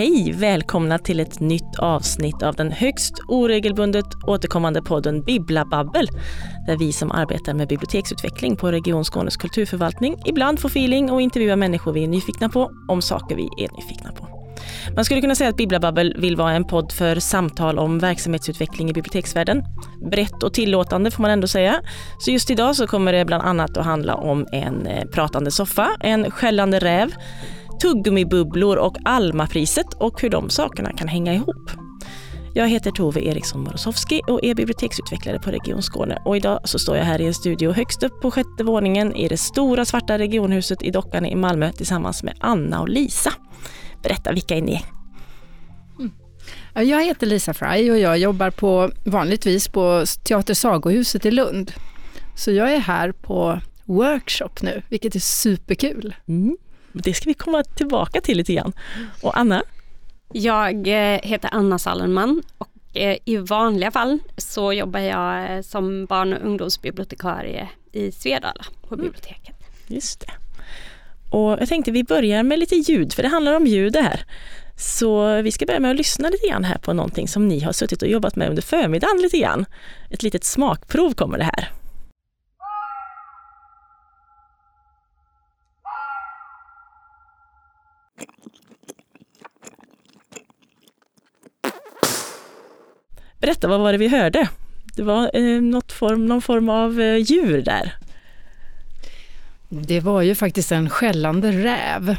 Hej! Välkomna till ett nytt avsnitt av den högst oregelbundet återkommande podden Bibbla Babbel, där vi som arbetar med biblioteksutveckling på Region Skånes kulturförvaltning ibland får feeling och intervjuar människor vi är nyfikna på om saker vi är nyfikna på. Man skulle kunna säga att Bibbla Babbel vill vara en podd för samtal om verksamhetsutveckling i biblioteksvärlden. Brett och tillåtande får man ändå säga. Så just idag så kommer det bland annat att handla om en eh, pratande soffa, en skällande räv, tuggummibubblor och Almapriset och hur de sakerna kan hänga ihop. Jag heter Tove Eriksson Morosowski och är biblioteksutvecklare på Region Skåne och idag så står jag här i en studio högst upp på sjätte våningen i det stora svarta regionhuset i Dockan i Malmö tillsammans med Anna och Lisa. Berätta, vilka är ni? Jag heter Lisa Fry och jag jobbar på, vanligtvis på Teater Sagohuset i Lund. Så jag är här på workshop nu, vilket är superkul. Mm. Det ska vi komma tillbaka till lite grann. Och Anna? Jag eh, heter Anna Sallenman och eh, i vanliga fall så jobbar jag eh, som barn och ungdomsbibliotekarie i Svedala på mm. biblioteket. Just det. Och jag tänkte vi börjar med lite ljud, för det handlar om ljud det här. Så vi ska börja med att lyssna lite grann här på någonting som ni har suttit och jobbat med under förmiddagen lite grann. Ett litet smakprov kommer det här. Berätta, vad var det vi hörde? Det var eh, något form, någon form av eh, djur där. Det var ju faktiskt en skällande räv.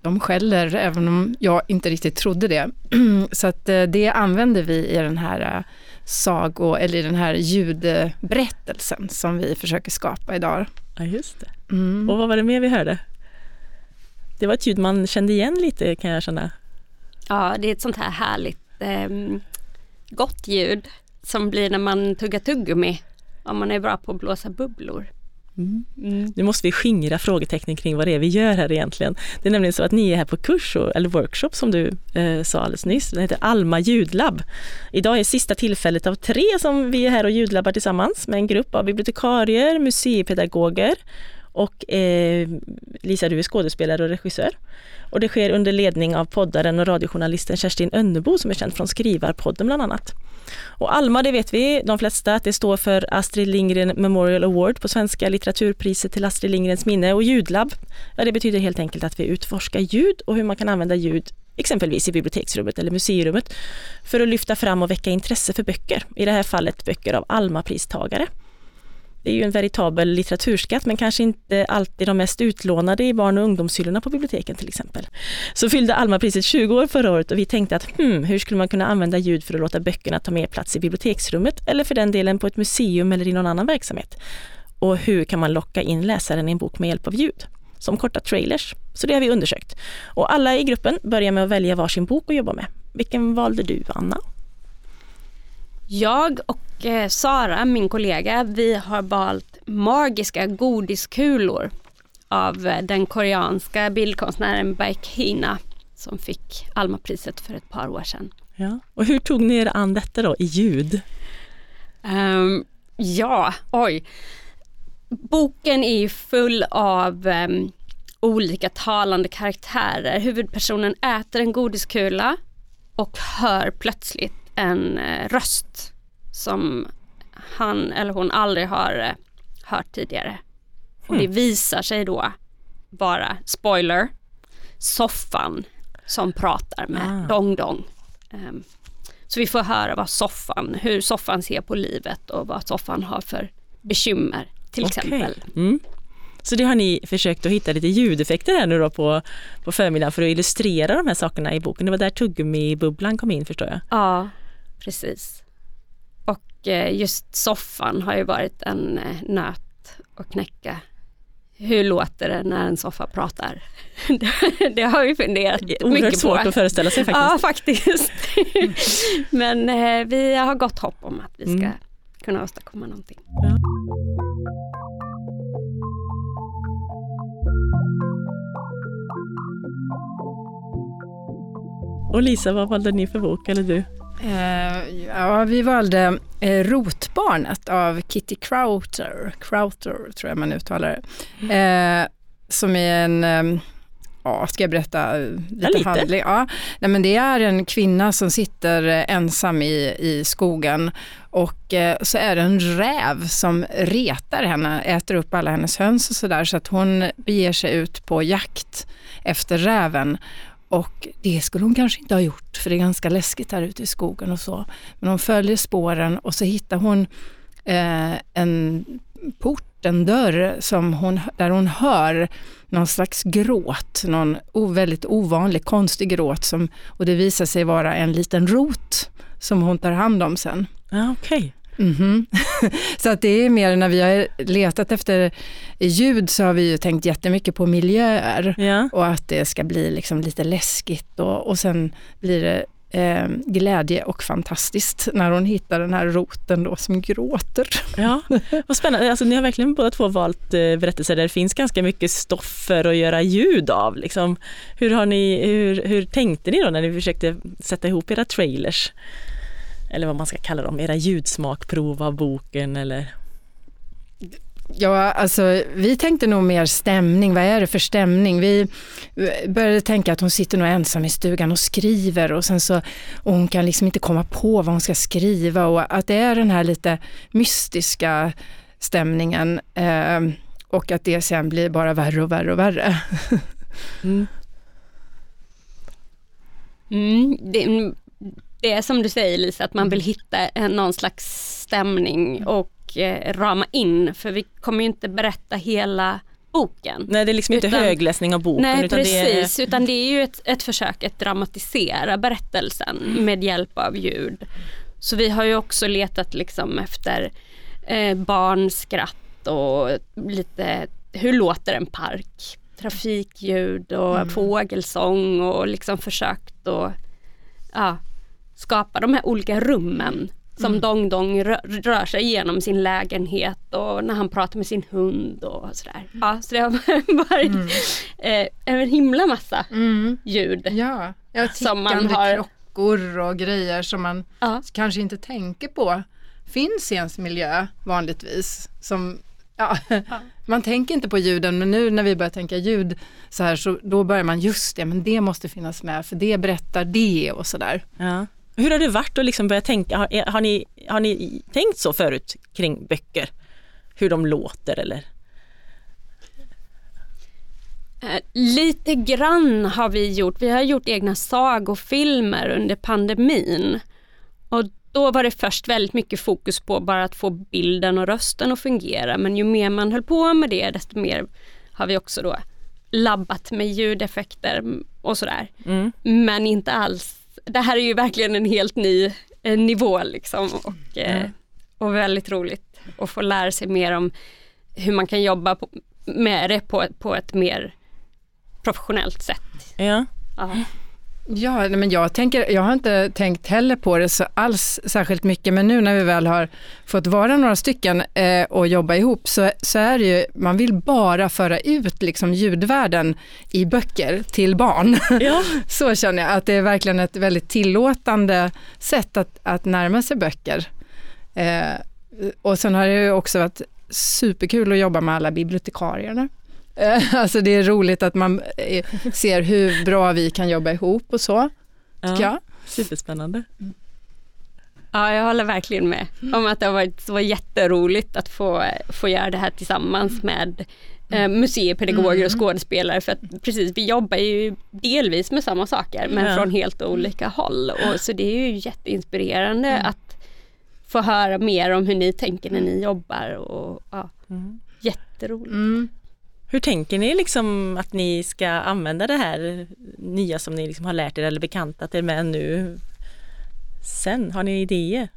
De skäller även om jag inte riktigt trodde det. Så att eh, det använder vi i den här eh, sago, eller i den här ljudberättelsen som vi försöker skapa idag. Ja, just det. Mm. Och vad var det mer vi hörde? Det var ett ljud man kände igen lite kan jag känna. Ja, det är ett sånt här härligt eh, gott ljud som blir när man tuggar tuggummi om man är bra på att blåsa bubblor. Mm. Mm. Nu måste vi skingra frågetecknen kring vad det är vi gör här egentligen. Det är nämligen så att ni är här på kurs, eller workshop som du eh, sa alldeles nyss. Det heter Alma ljudlabb. Idag är sista tillfället av tre som vi är här och ljudlabbar tillsammans med en grupp av bibliotekarier, museipedagoger och eh, Lisa, du är skådespelare och regissör. Och det sker under ledning av poddaren och radiojournalisten Kerstin Önnebo som är känd från Skrivarpodden bland annat. Och Alma, det vet vi de flesta, att det står för Astrid Lindgren Memorial Award på svenska litteraturpriset till Astrid Lindgrens minne och ljudlabb. Ja, det betyder helt enkelt att vi utforskar ljud och hur man kan använda ljud exempelvis i biblioteksrummet eller museirummet för att lyfta fram och väcka intresse för böcker. I det här fallet böcker av Alma-pristagare. Det är ju en veritabel litteraturskatt men kanske inte alltid de mest utlånade i barn och ungdomshyllorna på biblioteken till exempel. Så fyllde Alma-priset 20 år förra året och vi tänkte att hmm, hur skulle man kunna använda ljud för att låta böckerna ta mer plats i biblioteksrummet eller för den delen på ett museum eller i någon annan verksamhet. Och hur kan man locka in läsaren i en bok med hjälp av ljud? Som korta trailers. Så det har vi undersökt. Och alla i gruppen börjar med att välja varsin bok att jobba med. Vilken valde du, Anna? Jag och eh, Sara, min kollega, vi har valt magiska godiskulor av eh, den koreanska bildkonstnären Baekhyna som fick Almapriset för ett par år sedan. Ja. Och hur tog ni er an detta då i ljud? Um, ja, oj. Boken är ju full av um, olika talande karaktärer. Huvudpersonen äter en godiskula och hör plötsligt en eh, röst som han eller hon aldrig har eh, hört tidigare. Och det hmm. visar sig då vara, spoiler, soffan som pratar med ah. Dong Dong. Um, så vi får höra vad soffan, hur soffan ser på livet och vad soffan har för bekymmer till okay. exempel. Mm. Så det har ni försökt att hitta lite ljudeffekter här nu då på, på förmiddagen för att illustrera de här sakerna i boken. Det var där tuggummi-bubblan kom in förstår jag. Ja, Precis. Och eh, just soffan har ju varit en eh, nöt att knäcka. Hur låter det när en soffa pratar? det har vi funderat mycket på. Oerhört svårt att föreställa sig faktiskt. Ja, faktiskt. Men eh, vi har gott hopp om att vi ska mm. kunna åstadkomma någonting. Ja. Och Lisa, vad valde ni för bok, eller du? Uh, ja, vi valde uh, Rotbarnet av Kitty Crowther, Crowther tror jag man uttalar det. Uh, som är en um, ja, ska jag berätta eh, lite, lite. handling? Ja. Nej, men det är en kvinna som sitter eh, ensam i, i skogen och eh, så är det en räv som retar henne, äter upp alla hennes höns och sådär så att hon beger sig ut på jakt efter räven. Och det skulle hon kanske inte ha gjort för det är ganska läskigt här ute i skogen och så. Men hon följer spåren och så hittar hon eh, en port, en dörr som hon, där hon hör någon slags gråt, någon väldigt ovanlig, konstig gråt som, och det visar sig vara en liten rot som hon tar hand om sen. Ah, okay okej. Mhm. så att det är mer när vi har letat efter ljud så har vi ju tänkt jättemycket på miljöer Ja. och att det ska bli liksom lite läskigt och, och sen blir det eh, glädje och fantastiskt när hon hittar den här roten då som gråter. Ja, vad spännande. Alltså, ni har verkligen båda två valt eh, berättelser där det finns ganska mycket stoff för att göra ljud av. Liksom. Hur, har ni, hur, hur tänkte ni då när ni försökte sätta ihop era trailers? Eller vad man ska kalla dem, era ljudsmakprov av boken eller? Ja, alltså vi tänkte nog mer stämning. Vad är det för stämning? Vi började tänka att hon sitter nog ensam i stugan och skriver och sen så och hon kan liksom inte komma på vad hon ska skriva och att det är den här lite mystiska stämningen eh, och att det sen blir bara värre och värre och värre. Mm. Mm, det, det är som du säger Lisa, att man vill hitta någon slags stämning och eh, rama in, för vi kommer ju inte berätta hela boken. Nej, det är liksom inte Utan- högläsning av boken Nej utan precis, det är... utan det är ju ett, ett försök att dramatisera berättelsen med hjälp av ljud. Så vi har ju också letat liksom efter eh, barnskratt och lite, hur låter en park? Trafikljud och fågelsång och liksom försökt att ja, skapa de här olika rummen som Dong Dong rör, rör sig genom sin lägenhet och när han pratar med sin hund och sådär. Ja, så det har varit eh, en himla massa ljud. Ja, ja Som man har- klockor och grejer som man Ja. kanske inte tänker på finns i ens miljö vanligtvis. Som, ja, Man tänker inte på ljuden men nu när vi börjar tänka ljud så här så då börjar man just det, men det måste finnas med för det berättar det och sådär. Ja. Hur har det varit att liksom börja tänka, har, har, ni, har ni tänkt så förut kring böcker? Hur de låter eller? Eh, lite grann har vi gjort. Vi har gjort egna sagofilmer under pandemin. Och då var det först väldigt mycket fokus på bara att få bilden och rösten att fungera. Men ju mer man höll på med det, desto mer har vi också då labbat med ljudeffekter och sådär. Mm. Men inte alls. Det här är ju verkligen en helt ny eh, nivå liksom och, eh, och väldigt roligt att få lära sig mer om hur man kan jobba på, med det på, på ett mer professionellt sätt. Ja. Ja. Ja, men jag, tänker, jag har inte tänkt heller på det så alls särskilt mycket, men nu när vi väl har fått vara några stycken eh, och jobba ihop så, så är det ju, man vill bara föra ut liksom ljudvärlden i böcker till barn. Ja. så känner jag att det är verkligen ett väldigt tillåtande sätt att, att närma sig böcker. Eh, och sen har det ju också varit superkul att jobba med alla bibliotekarierna. Eh, Alltså det är roligt att man eh, ser hur bra vi kan jobba ihop och så, tycker jag. Superspännande. ja, jag håller verkligen med om att det har varit så jätteroligt att få, få göra det här tillsammans med eh, museipedagoger och skådespelare för att precis, vi jobbar ju delvis med samma saker men Ja. från helt olika håll och så det är ju jätteinspirerande att få höra mer om hur ni tänker när ni jobbar och ja, Mm. jätteroligt. Mm. Hur tänker ni liksom att ni ska använda det här nya som ni liksom har lärt er eller bekantat er med nu? Sen, har ni idéer?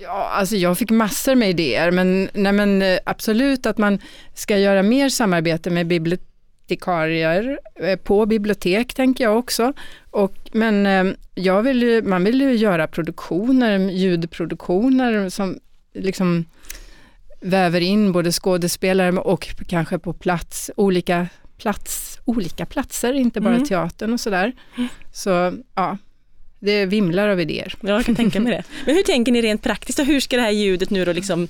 Ja, alltså jag fick massor med idéer, men, nej, men eh, absolut att man ska göra mer samarbete med bibliotekarier eh, på bibliotek, tänker jag också. Och, men eh, jag vill ju, man vill ju göra produktioner, ljudproduktioner som liksom väver in både skådespelare och kanske på plats, olika, plats, olika platser, inte bara Mm. teatern och sådär. Så ja, det vimlar av idéer. Ja, jag kan tänka mig det. Men hur tänker ni rent praktiskt och hur ska det här ljudet nu då liksom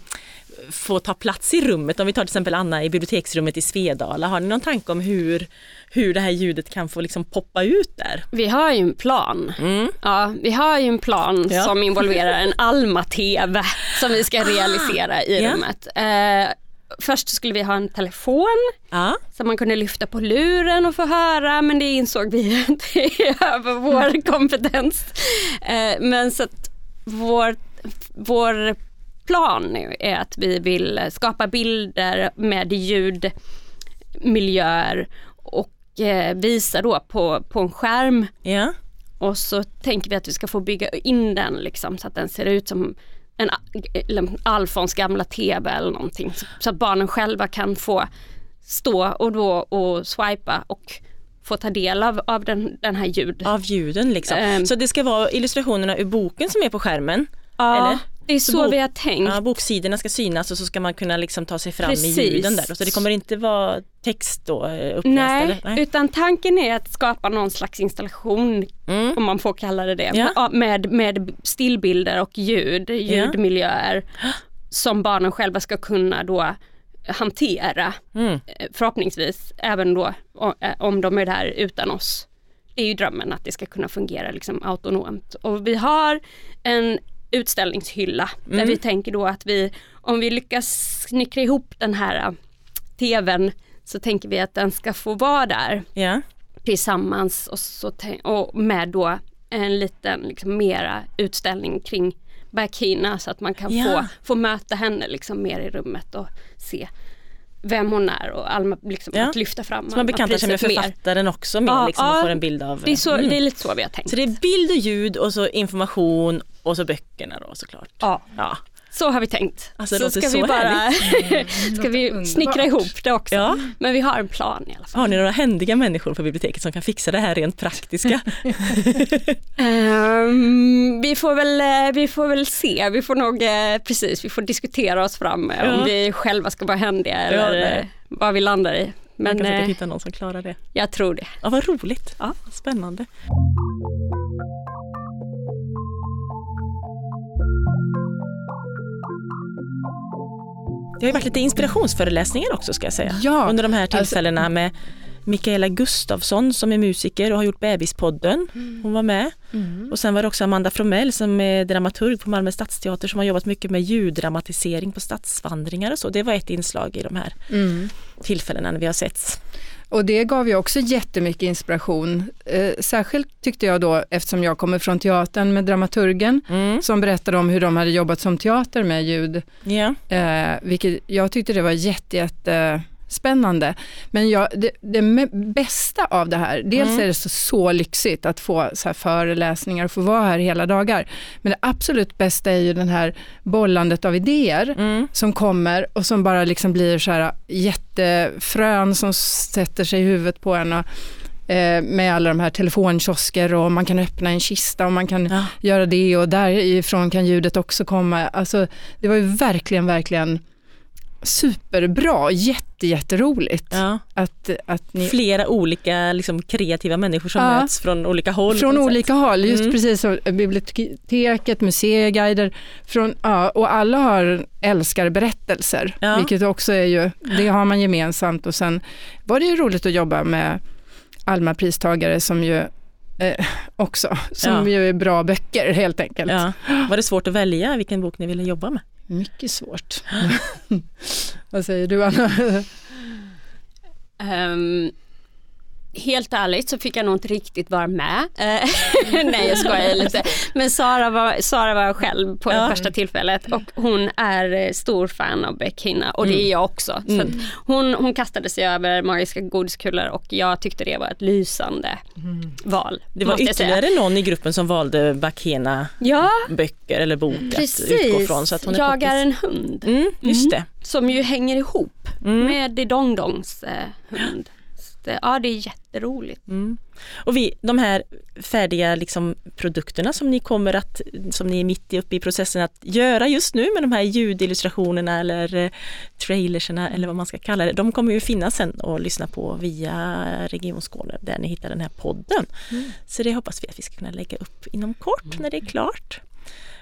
få ta plats i rummet. Om vi tar till exempel Anna i biblioteksrummet i Svedala. Har ni någon tanke om hur, hur det här ljudet kan få liksom poppa ut där? Vi har ju en plan. Mm. Ja, vi har ju en plan Ja. som involverar en Alma-TV som vi ska realisera i Ja. rummet. Eh, först skulle vi ha en telefon Ja, så man kunde lyfta på luren och få höra men det insåg vi att det är över vår kompetens. Eh, men så att vår, vår plan nu är att vi vill skapa bilder med ljudmiljöer och eh, visa då på, på en skärm ja, och så tänker vi att vi ska få bygga in den liksom så att den ser ut som en Alfons gamla TV eller någonting. Så, så att barnen själva kan få stå och då och swipa och få ta del av, av den, den här ljud. av ljuden liksom. Ehm. Så det ska vara illustrationerna ur boken som är på skärmen? Ja, eller? Det är Så så, bok- vi har tänkt. Ja, boksidorna ska synas och så ska man kunna liksom ta sig fram Precis. i ljuden där. Så det kommer inte vara text då eh, uppläst? Nej, eller? utan tanken är att skapa någon slags installation, Mm. om man får kalla det det, Ja. Ja, med, med stillbilder och ljud, ljudmiljöer som barnen själva ska kunna då hantera Mm. eh, förhoppningsvis även då eh, om de är där utan oss. Det är ju drömmen att det ska kunna fungera liksom autonomt. Och vi har en utställningshylla där Mm. vi tänker då att vi, om vi lyckas snickra ihop den här eh, tvn så tänker vi att den ska få vara där Ja. tillsammans och, så, och med då en liten liksom mera utställning kring Bakina så att man kan Ja. få, få möta henne liksom mer i rummet och se vem hon är och Alma, liksom, Ja. att lyfta fram Så man bekantar sig med Alma-priset mer. författaren också mer Ja, liksom, och ja. får en bild av... Det är, så, Mm. det är lite så vi har tänkt. Så det är bild och ljud och så information och så böckerna då såklart. Ja, Ja. så har vi tänkt. Alltså, så ska så vi bara ska vi snickra ihop det också. Ja. Men vi har en plan i alla fall. Har ni några händiga människor på biblioteket som kan fixa det här rent praktiska? Ehm, vi, får väl, eh, vi får väl se, vi får nog eh, precis, vi får diskutera oss fram eh, Ja. om vi själva ska vara händiga eller nej. eh, vad vi landar i. Man Men kan säkert hitta någon som klarar det. jag tror det. Ja, vad roligt. Ja. Spännande. Det har ju varit lite inspirationsföreläsningar också ska jag säga. Ja, Under de här alltså- tillfällena med Mikaela Gustafsson som är musiker och har gjort Bebispodden. Hon var med. Och sen var det också Amanda Fromell som är dramaturg på Malmö stadsteater som har jobbat mycket med ljuddramatisering på stadsvandringar och så. Det var ett inslag i de här Mm. tillfällena när vi har setts. Och det gav ju också jättemycket inspiration. Eh, särskilt tyckte jag då, eftersom jag kommer från teatern med dramaturgen, Mm. som berättade om hur de hade jobbat som teater med ljud. Ja. Eh, vilket jag tyckte det var jätte, jätte spännande. Men jag, det, det bästa av det här, dels Mm. är det så, så lyxigt att få så här föreläsningar och få vara här hela dagar. Men det absolut bästa är ju den här bollandet av idéer Mm. som kommer och som bara liksom blir så här jättefrön som sätter sig i huvudet på en. Och, eh, med alla de här telefonkiosker och man kan öppna en kista och man kan Ja. göra det och därifrån kan ljudet också komma. Alltså, det var ju verkligen, verkligen superbra, jätte, jätteroligt Ja. att, att ni Flera olika liksom, kreativa människor som Ja. möts från olika håll. Från olika sätt. håll, just Mm. precis som biblioteket, museiguider, från, ja, och alla har älskar berättelser, Ja. vilket också är ju, det har man gemensamt och sen var det ju roligt att jobba med Alma-pristagare som ju eh, också, som Ja. ju är bra böcker helt enkelt. Ja. Var det svårt att välja vilken bok ni ville jobba med? Mycket svårt. Vad säger du Anna? um, helt ärligt så fick jag nog inte riktigt vara med. Eh, Nej jag skojar lite. Men Sara var, Sara var själv på det första tillfället och hon är eh, stor fan av Beck Hinna och det är jag också. Så Mm. hon, hon kastade sig över Magiska godiskulor och jag tyckte det var ett lysande val. Det var jag säga. ytterligare någon i gruppen som valde Bakena Ja, böcker eller bok att utgå precis. från. Så att hon är jag poppis. är en hund. Mm, just det. Som ju hänger ihop Mm. med Di Dong Dongs eh, hund. Så det, ja det är jätteroligt. Mm. Och vi, de här färdiga liksom, produkterna som ni kommer att, som ni är mitt uppe i processen att göra just nu med de här ljudillustrationerna eller eh, trailerserna eller vad man ska kalla det, de kommer ju finnas sen och lyssna på via Region Skåne där ni hittar den här podden. Så det hoppas vi att vi ska kunna lägga upp inom kort när det är klart.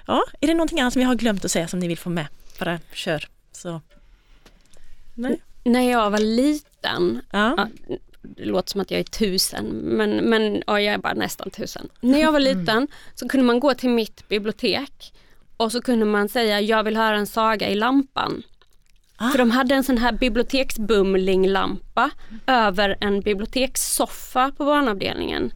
Ja, är det någonting annat som vi har glömt att säga som ni vill få med? Bara kör Så. Nej. När jag var liten, Ja. Det låter som att jag är tusen, men, men ja, jag är bara nästan tusen. När jag var liten så kunde man gå till mitt bibliotek och så kunde man säga jag vill höra en saga i lampan. Ah. För de hade en sån här biblioteksbumlinglampa över en bibliotekssoffa på barnavdelningen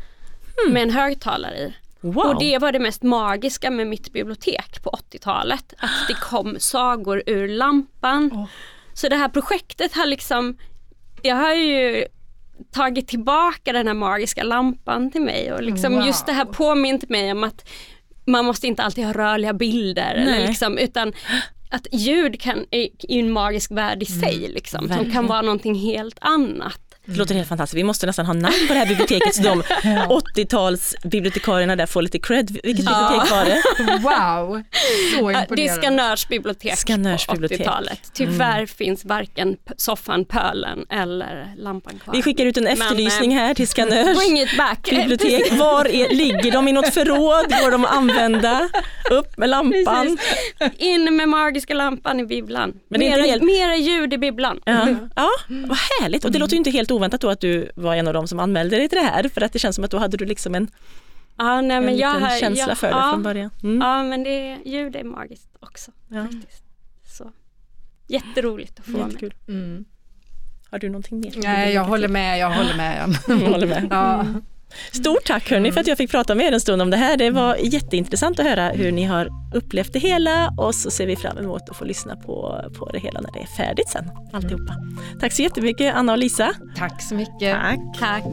med en högtalare i. Wow. Och det var det mest magiska med mitt bibliotek på 80-talet. Att det kom sagor ur lampan. Åh. Så det här projektet har liksom, jag har ju tagit tillbaka den här magiska lampan till mig och liksom Wow. just det här påmint mig om att man måste inte alltid ha rörliga bilder eller liksom, utan att ljud kan, är en magisk värld i sig liksom, som kan vara någonting helt annat. Det låter helt fantastiskt. Vi måste nästan ha namn på det här biblioteket så de 80-tals bibliotekarierna där får lite cred. Vilket bibliotek var det? Wow, så Ja, Det är imponerande. Skanörs bibliotek Skanörs på bibliotek. 80-talet. Tyvärr finns varken soffan Pölen eller lampan kvar. Vi skickar ut en Men, efterlysning eh, här till Skanörs Bring it back. bibliotek. Var är, ligger de i något förråd? Går de att använda? Upp med lampan. Precis. In med magiska lampan i bibblan. Men inte mera, helt- mera ljud i bibblan. Ja, ja, vad härligt. Och det låter ju inte helt oväntat då att du var en av dem som anmälde dig till det här. För att det känns som att då hade du liksom en, Ja, nej, en men jag liten har, känsla jag, för det ja, från början. Mm. Ja, men det, ljud är magiskt också. Ja. Faktiskt. Så. Jätteroligt att få vara med. Mm. Har du någonting mer? Nej, jag håller med, jag håller med. Jag håller med. Ja. Stort tack hörni för att jag fick prata med er en stund om det här. Det var jätteintressant att höra hur ni har upplevt det hela och så ser vi fram emot att få lyssna på, på det hela när det är färdigt sen. Alltihopa. Tack så jättemycket Anna och Lisa. Tack så mycket. Tack. Tack.